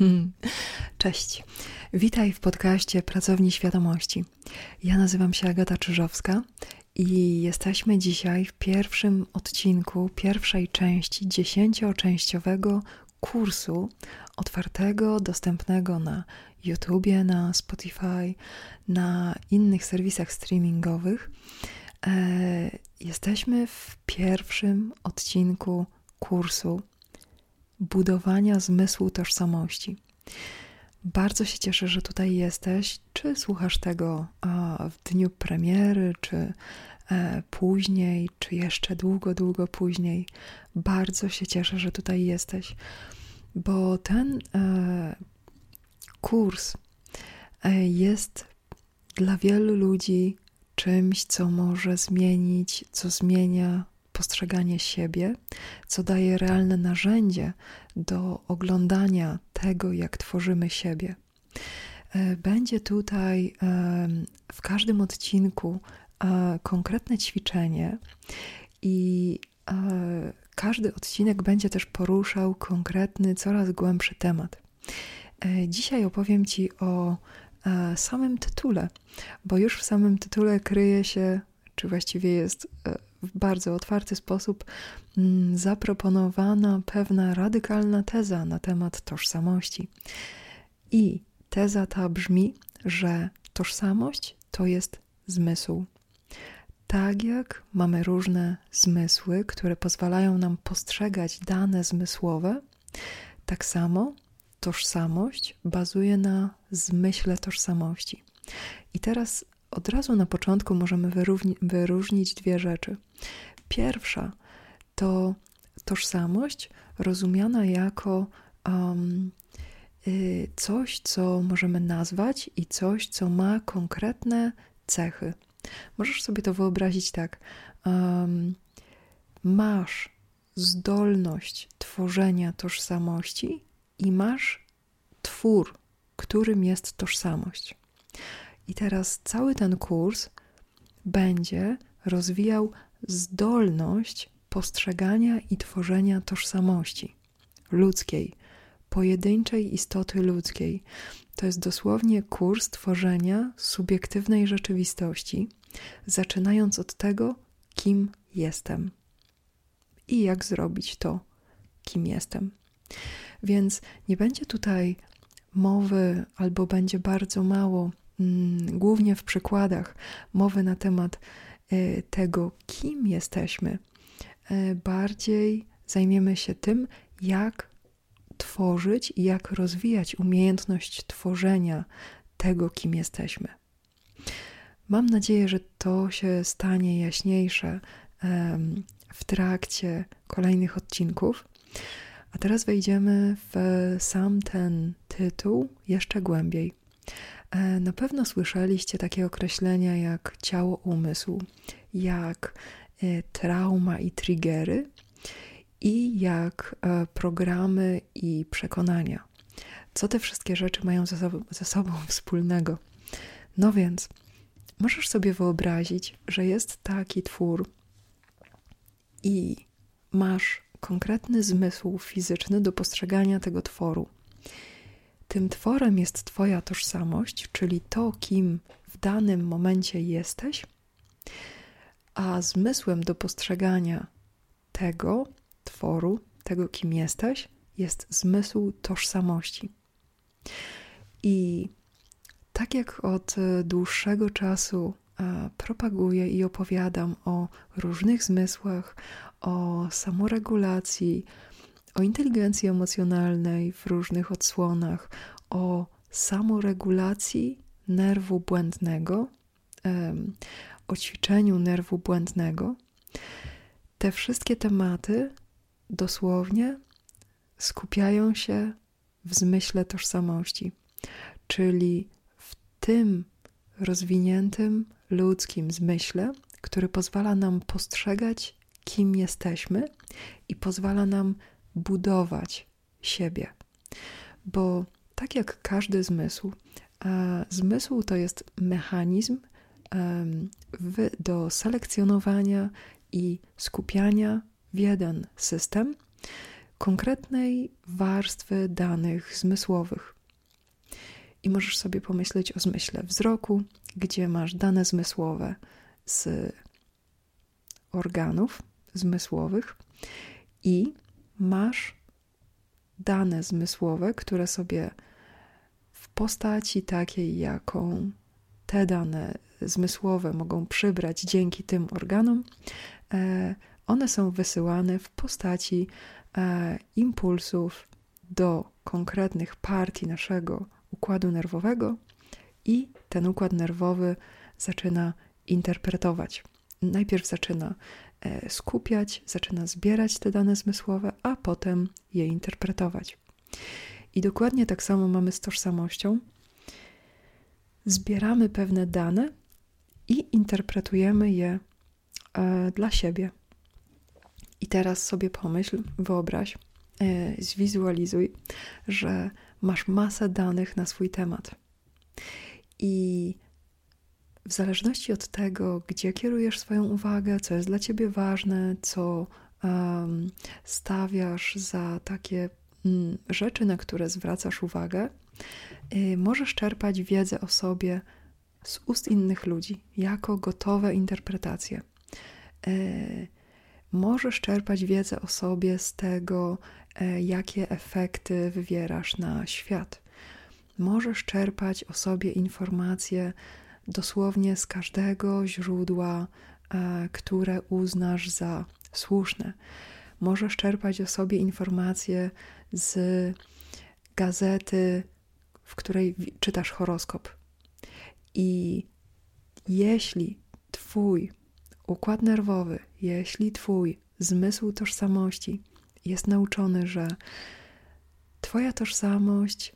Cześć. Witaj w podcaście Pracowni Świadomości. Ja nazywam się Agata Czyżowska i jesteśmy dzisiaj w pierwszym odcinku pierwszej części dziesięcioczęściowego kursu otwartego, dostępnego na YouTubie, na Spotify, na innych serwisach streamingowych. E, jesteśmy w pierwszym odcinku kursu budowania zmysłu tożsamości. Bardzo się cieszę, że tutaj jesteś. Czy słuchasz tego w dniu premiery, czy e, później, czy jeszcze długo, długo później? Bardzo się cieszę, że tutaj jesteś, bo ten e, kurs e, jest dla wielu ludzi czymś, co może zmienić, co zmienia postrzeganie siebie, co daje realne narzędzie do oglądania tego, jak tworzymy siebie. E, będzie tutaj w każdym odcinku e, konkretne ćwiczenie i e, każdy odcinek będzie też poruszał konkretny, coraz głębszy temat. Dzisiaj opowiem Ci o samym tytule, bo już w samym tytule kryje się, czy właściwie jest w bardzo otwarty sposób mm, zaproponowana pewna radykalna teza na temat tożsamości. I teza ta brzmi, że tożsamość to jest zmysł. Tak jak mamy różne zmysły, które pozwalają nam postrzegać dane zmysłowe, tak samo tożsamość bazuje na zmyśle tożsamości. I teraz od razu na początku możemy wyróżnić dwie rzeczy. Pierwsza to tożsamość rozumiana jako um, coś, co możemy nazwać i coś, co ma konkretne cechy. Możesz sobie to wyobrazić tak. Um, masz zdolność tworzenia tożsamości i masz twór, którym jest tożsamość. I teraz cały ten kurs będzie rozwijał zdolność postrzegania i tworzenia tożsamości ludzkiej, pojedynczej istoty ludzkiej. To jest dosłownie kurs tworzenia subiektywnej rzeczywistości, zaczynając od tego, kim jestem i jak zrobić to, kim jestem. Więc nie będzie tutaj mowy, albo będzie bardzo mało głównie w przykładach mowy na temat e, tego, kim jesteśmy, e, bardziej zajmiemy się tym, jak tworzyć i jak rozwijać umiejętność tworzenia tego, kim jesteśmy. Mam nadzieję, że to się stanie jaśniejsze w trakcie kolejnych odcinków. A teraz wejdziemy w sam ten tytuł jeszcze głębiej. E, na pewno słyszeliście takie określenia jak ciało-umysł, jak e, trauma i triggery i jak e, programy i przekonania. Co te wszystkie rzeczy mają ze sobą, ze sobą wspólnego? No więc, możesz sobie wyobrazić, że jest taki twór i masz konkretny zmysł fizyczny do postrzegania tego tworu tym tworem jest Twoja tożsamość, czyli to, kim w danym momencie jesteś, a zmysłem do postrzegania tego tworu, tego, kim jesteś, jest zmysł tożsamości. I tak jak od dłuższego czasu propaguję i opowiadam o różnych zmysłach, o samoregulacji, o inteligencji emocjonalnej w różnych odsłonach, o samoregulacji nerwu błędnego, o ćwiczeniu nerwu błędnego. Te wszystkie tematy dosłownie skupiają się w zmyśle tożsamości, czyli w tym rozwiniętym ludzkim zmyśle, który pozwala nam postrzegać, kim jesteśmy i pozwala nam budować siebie. Bo tak jak każdy zmysł, zmysł to jest mechanizm do selekcjonowania i skupiania w jeden system, konkretnej warstwy danych zmysłowych. I możesz sobie pomyśleć o zmyśle wzroku, gdzie masz dane zmysłowe z organów zmysłowych i masz dane zmysłowe, które sobie w postaci takiej, jaką te dane zmysłowe mogą przybrać dzięki tym organom, e, one są wysyłane w postaci e, impulsów do konkretnych partii naszego układu nerwowego i ten układ nerwowy zaczyna interpretować. Najpierw zaczyna skupiać, zaczyna zbierać te dane zmysłowe, a potem je interpretować. I dokładnie tak samo mamy z tożsamością. Zbieramy pewne dane i interpretujemy je e, dla siebie. I teraz sobie pomyśl, wyobraź, e, zwizualizuj, że masz masę danych na swój temat. I w zależności od tego, gdzie kierujesz swoją uwagę, co jest dla ciebie ważne, co um, stawiasz za takie um, rzeczy, na które zwracasz uwagę, y, możesz czerpać wiedzę o sobie z ust innych ludzi, jako gotowe interpretacje. Y, możesz czerpać wiedzę o sobie z tego, y, jakie efekty wywierasz na świat. Możesz czerpać o sobie informacje dosłownie z każdego źródła, e, które uznasz za słuszne. Możesz czerpać o sobie informacje z gazety, w której czytasz horoskop. I jeśli Twój układ nerwowy, jeśli Twój zmysł tożsamości jest nauczony, że Twoja tożsamość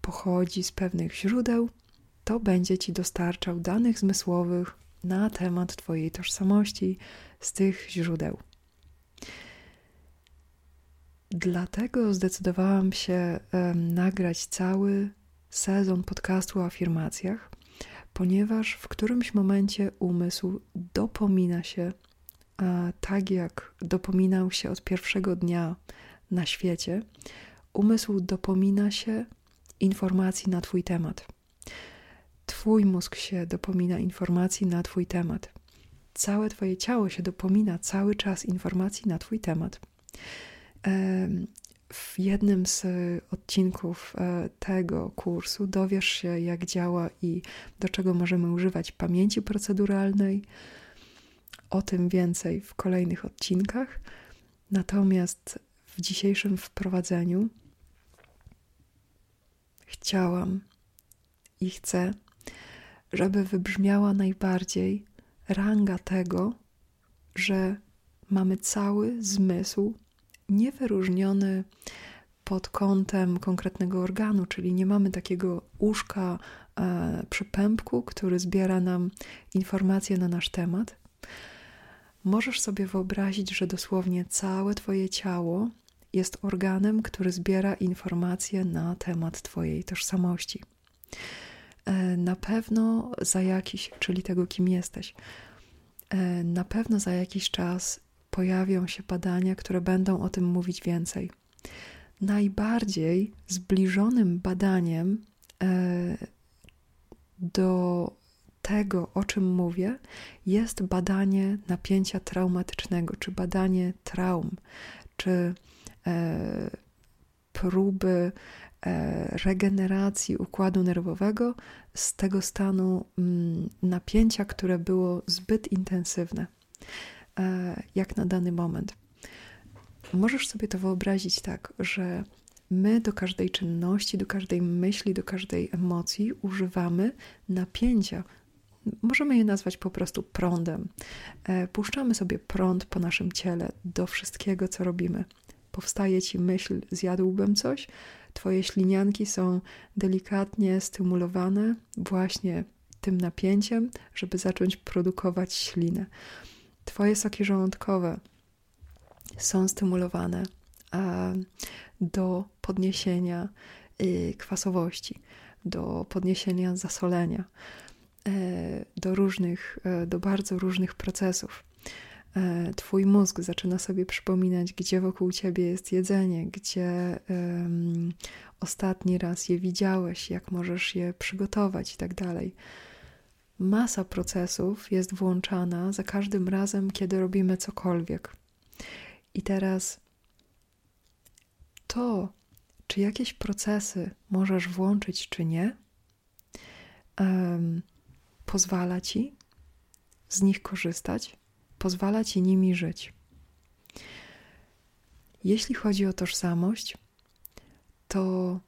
pochodzi z pewnych źródeł, to będzie ci dostarczał danych zmysłowych na temat Twojej tożsamości z tych źródeł. Dlatego zdecydowałam się nagrać cały sezon podcastu o afirmacjach, ponieważ w którymś momencie umysł dopomina się, a tak jak dopominał się od pierwszego dnia na świecie, umysł dopomina się informacji na Twój temat. Twój mózg się dopomina informacji na Twój temat. Całe Twoje ciało się dopomina cały czas informacji na Twój temat. W jednym z odcinków e, tego kursu dowiesz się, jak działa i do czego możemy używać pamięci proceduralnej. O tym więcej w kolejnych odcinkach. Natomiast w dzisiejszym wprowadzeniu chciałam i chcę żeby wybrzmiała najbardziej ranga tego, że mamy cały zmysł niewyróżniony pod kątem konkretnego organu, czyli nie mamy takiego uszka e, który zbiera nam informacje na nasz temat. Możesz sobie wyobrazić, że dosłownie całe Twoje ciało jest organem, który zbiera informacje na temat Twojej tożsamości. E, na pewno za jakiś, czyli tego, kim jesteś, e, na pewno za jakiś czas pojawią się badania, które będą o tym mówić więcej. Najbardziej zbliżonym badaniem e, do tego, o czym mówię, jest badanie napięcia traumatycznego, czy badanie traum, czy próby regeneracji układu nerwowego z tego stanu mm, napięcia, które było zbyt intensywne, e, jak na dany moment. Możesz sobie to wyobrazić tak, że my do każdej czynności, do każdej myśli, do każdej emocji używamy napięcia. Możemy je nazwać po prostu prądem. E, puszczamy sobie prąd po naszym ciele do wszystkiego, co robimy. Powstaje ci myśl, zjadłbym coś, Twoje ślinianki są delikatnie stymulowane właśnie tym napięciem, żeby zacząć produkować ślinę. Twoje soki żołądkowe są stymulowane do podniesienia y, kwasowości, do podniesienia zasolenia, e, do różnych, e, do bardzo różnych procesów. E, twój mózg zaczyna sobie przypominać, gdzie wokół ciebie jest jedzenie, gdzie um, ostatni raz je widziałeś, jak możesz je przygotować i tak dalej. Masa procesów jest włączana za każdym razem, kiedy robimy cokolwiek. I teraz to, czy jakieś procesy możesz włączyć, czy nie, um, pozwala ci z nich korzystać, pozwala ci nimi żyć. Jeśli chodzi o tożsamość, to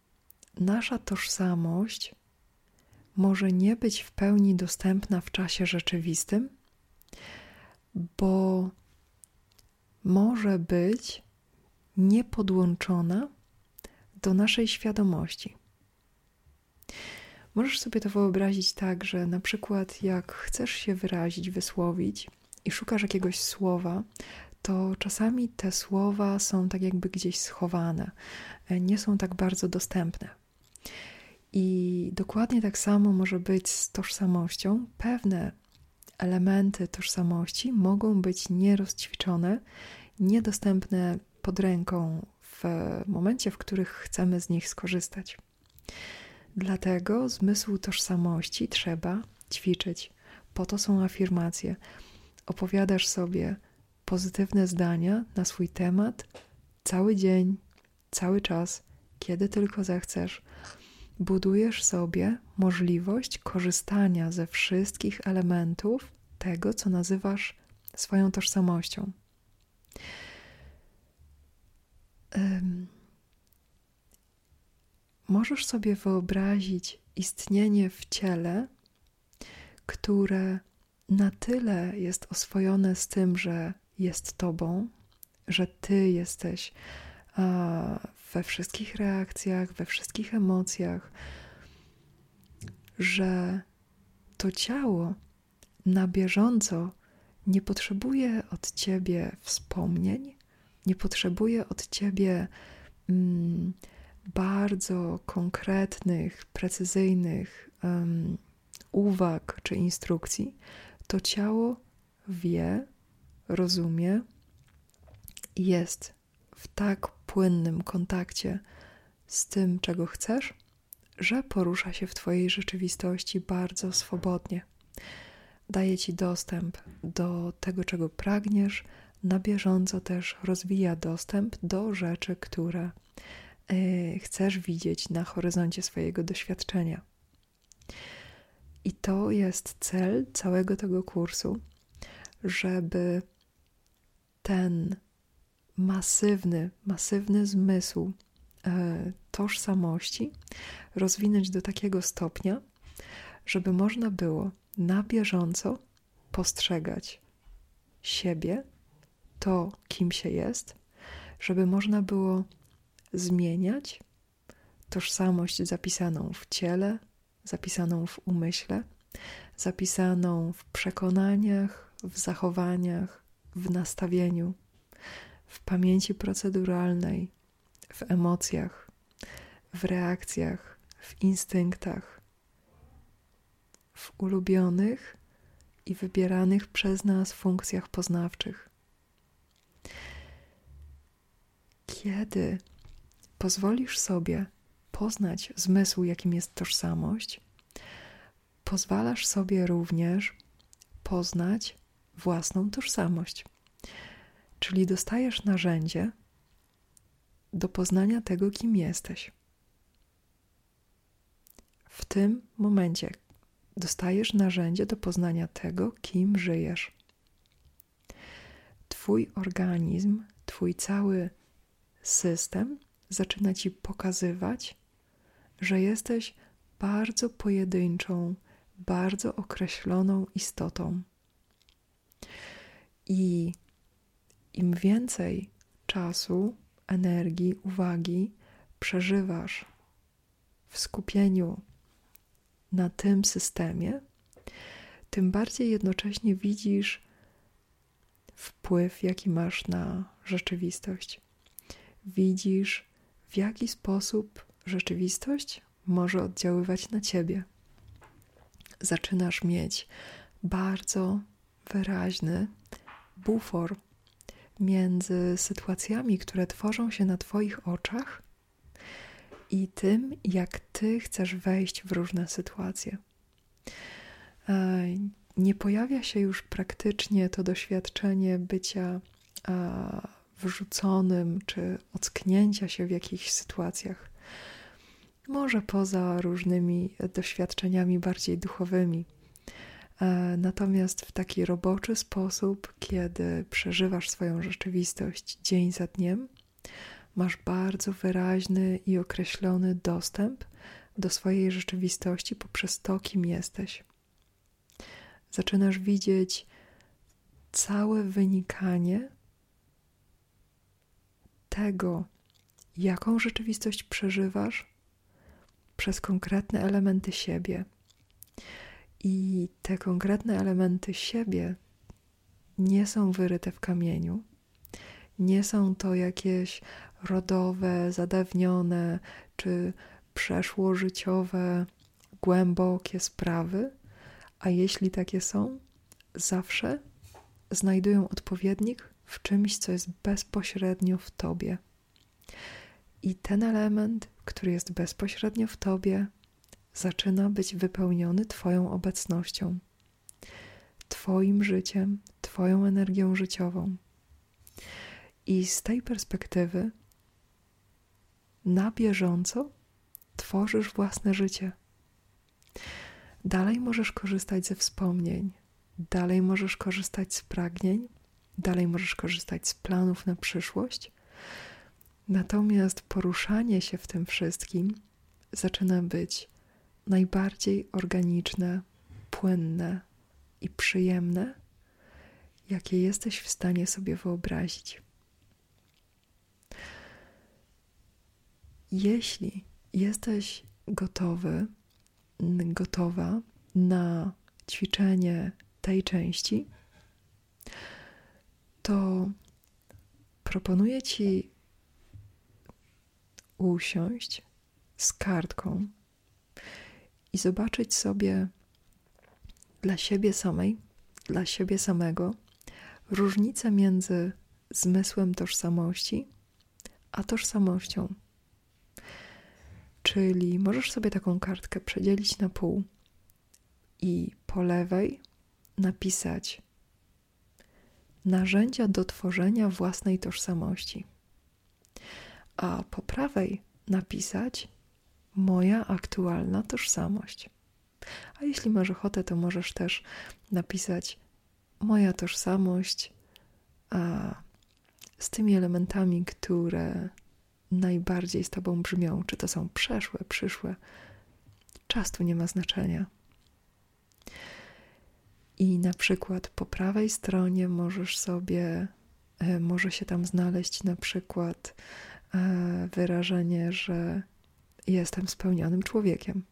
nasza tożsamość może nie być w pełni dostępna w czasie rzeczywistym, bo może być niepodłączona do naszej świadomości. Możesz sobie to wyobrazić tak, że na przykład jak chcesz się wyrazić, wysłowić i szukasz jakiegoś słowa, to czasami te słowa są tak jakby gdzieś schowane, e, nie są tak bardzo dostępne. I dokładnie tak samo może być z tożsamością. Pewne elementy tożsamości mogą być nierozćwiczone, niedostępne pod ręką w momencie, w których chcemy z nich skorzystać. Dlatego zmysł tożsamości trzeba ćwiczyć. Po to są afirmacje. Opowiadasz sobie pozytywne zdania na swój temat cały dzień, cały czas, kiedy tylko zechcesz. Budujesz sobie możliwość korzystania ze wszystkich elementów tego, co nazywasz swoją tożsamością. Um, możesz sobie wyobrazić istnienie w ciele, które na tyle jest oswojone z tym, że jest Tobą, że Ty jesteś we wszystkich reakcjach, we wszystkich emocjach, że to ciało na bieżąco nie potrzebuje od Ciebie wspomnień, nie potrzebuje od Ciebie. Mm, bardzo konkretnych, precyzyjnych um, uwag czy instrukcji, to ciało wie, rozumie jest w tak płynnym kontakcie z tym, czego chcesz, że porusza się w Twojej rzeczywistości bardzo swobodnie. Daje Ci dostęp do tego, czego pragniesz, na bieżąco też rozwija dostęp do rzeczy, które Y, chcesz widzieć na horyzoncie swojego doświadczenia. I to jest cel całego tego kursu, żeby ten masywny, masywny zmysł e, tożsamości rozwinąć do takiego stopnia, żeby można było na bieżąco postrzegać siebie, to kim się jest, żeby można było zmieniać tożsamość zapisaną w ciele, zapisaną w umyśle, zapisaną w przekonaniach, w zachowaniach, w nastawieniu, w pamięci proceduralnej, w emocjach, w reakcjach, w instynktach, w ulubionych i wybieranych przez nas funkcjach poznawczych. Kiedy pozwolisz sobie poznać zmysł, jakim jest tożsamość, pozwalasz sobie również poznać własną tożsamość. Czyli dostajesz narzędzie do poznania tego, kim jesteś. W tym momencie dostajesz narzędzie do poznania tego, kim żyjesz. Twój organizm, Twój cały system zaczyna ci pokazywać, że jesteś bardzo pojedynczą, bardzo określoną istotą. I im więcej czasu, energii, uwagi przeżywasz w skupieniu na tym systemie, tym bardziej jednocześnie widzisz wpływ, jaki masz na rzeczywistość. Widzisz w jaki sposób rzeczywistość może oddziaływać na ciebie. Zaczynasz mieć bardzo wyraźny, bufor między sytuacjami, które tworzą się na Twoich oczach i tym, jak Ty chcesz wejść w różne sytuacje. E, nie pojawia się już praktycznie to doświadczenie bycia wrzuconym czy ocknięcia się w jakichś sytuacjach. Może poza różnymi doświadczeniami bardziej duchowymi. E, natomiast w taki roboczy sposób, kiedy przeżywasz swoją rzeczywistość dzień za dniem, masz bardzo wyraźny i określony dostęp do swojej rzeczywistości poprzez to, kim jesteś. Zaczynasz widzieć całe wynikanie tego, jaką rzeczywistość przeżywasz przez konkretne elementy siebie. I te konkretne elementy siebie nie są wyryte w kamieniu, nie są to jakieś rodowe, zadawnione czy przeszłożyciowe, głębokie sprawy, a jeśli takie są, zawsze znajdują odpowiednik w czymś, co jest bezpośrednio w tobie. I ten element, który jest bezpośrednio w tobie, zaczyna być wypełniony Twoją obecnością, Twoim życiem, Twoją energią życiową. I z tej perspektywy na bieżąco tworzysz własne życie. Dalej możesz korzystać ze wspomnień, dalej możesz korzystać z pragnień, dalej możesz korzystać z planów na przyszłość. Natomiast poruszanie się w tym wszystkim zaczyna być najbardziej organiczne, płynne i przyjemne, jakie jesteś w stanie sobie wyobrazić. Jeśli jesteś gotowy, gotowa na ćwiczenie tej części, to proponuję Ci usiąść z kartką i zobaczyć sobie dla siebie samej, dla siebie samego różnicę między zmysłem tożsamości a tożsamością. Czyli możesz sobie taką kartkę przedzielić na pół i po lewej napisać narzędzia do tworzenia własnej tożsamości, a po prawej napisać moja aktualna tożsamość. A jeśli masz ochotę, to możesz też napisać moja tożsamość a, z tymi elementami, które najbardziej z Tobą brzmią. Czy to są przeszłe, przyszłe. Czas tu nie ma znaczenia. I na przykład po prawej stronie możesz sobie, e, może się tam znaleźć na przykład wyrażenie, że jestem spełnionym człowiekiem.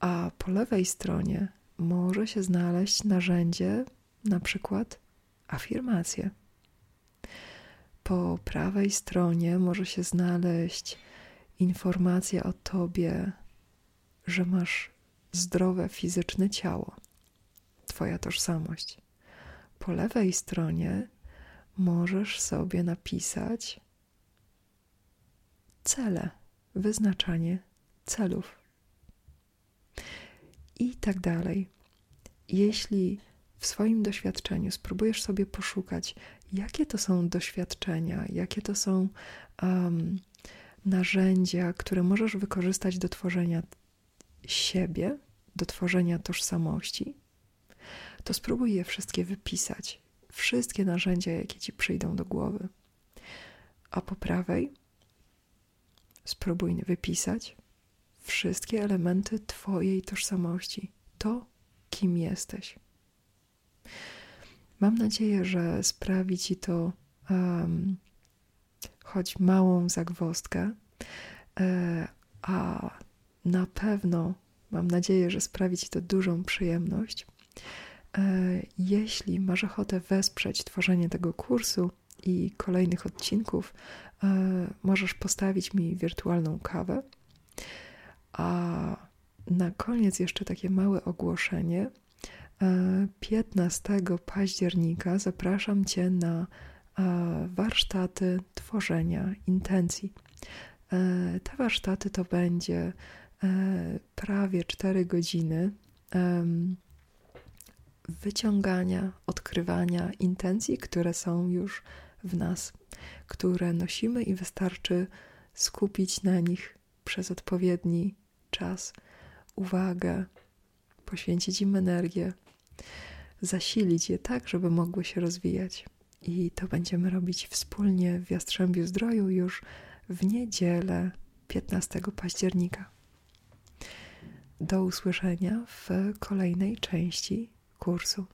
A po lewej stronie może się znaleźć narzędzie, na przykład afirmacje. Po prawej stronie może się znaleźć informacja o tobie, że masz zdrowe fizyczne ciało, Twoja tożsamość. Po lewej stronie możesz sobie napisać cele wyznaczanie celów i tak dalej. Jeśli w swoim doświadczeniu spróbujesz sobie poszukać, jakie to są doświadczenia, jakie to są um, narzędzia, które możesz wykorzystać do tworzenia siebie, do tworzenia tożsamości, to spróbuj je wszystkie wypisać. Wszystkie narzędzia, jakie ci przyjdą do głowy. A po prawej Spróbuj wypisać wszystkie elementy Twojej tożsamości, to, kim jesteś. Mam nadzieję, że sprawi Ci to um, choć małą zagwostkę, e, a na pewno mam nadzieję, że sprawi Ci to dużą przyjemność. E, jeśli masz ochotę wesprzeć tworzenie tego kursu i kolejnych odcinków, E, możesz postawić mi wirtualną kawę. A na koniec jeszcze takie małe ogłoszenie. 15 e, października zapraszam Cię na e, warsztaty tworzenia intencji. Te warsztaty to będzie prawie 4 godziny wyciągania, odkrywania intencji, które są już w nas, które nosimy i wystarczy skupić na nich przez odpowiedni czas, uwagę, poświęcić im energię, zasilić je tak, żeby mogły się rozwijać. I to będziemy robić wspólnie w Jastrzębiu Zdroju już w niedzielę 15 października. Do usłyszenia w kolejnej części kursu.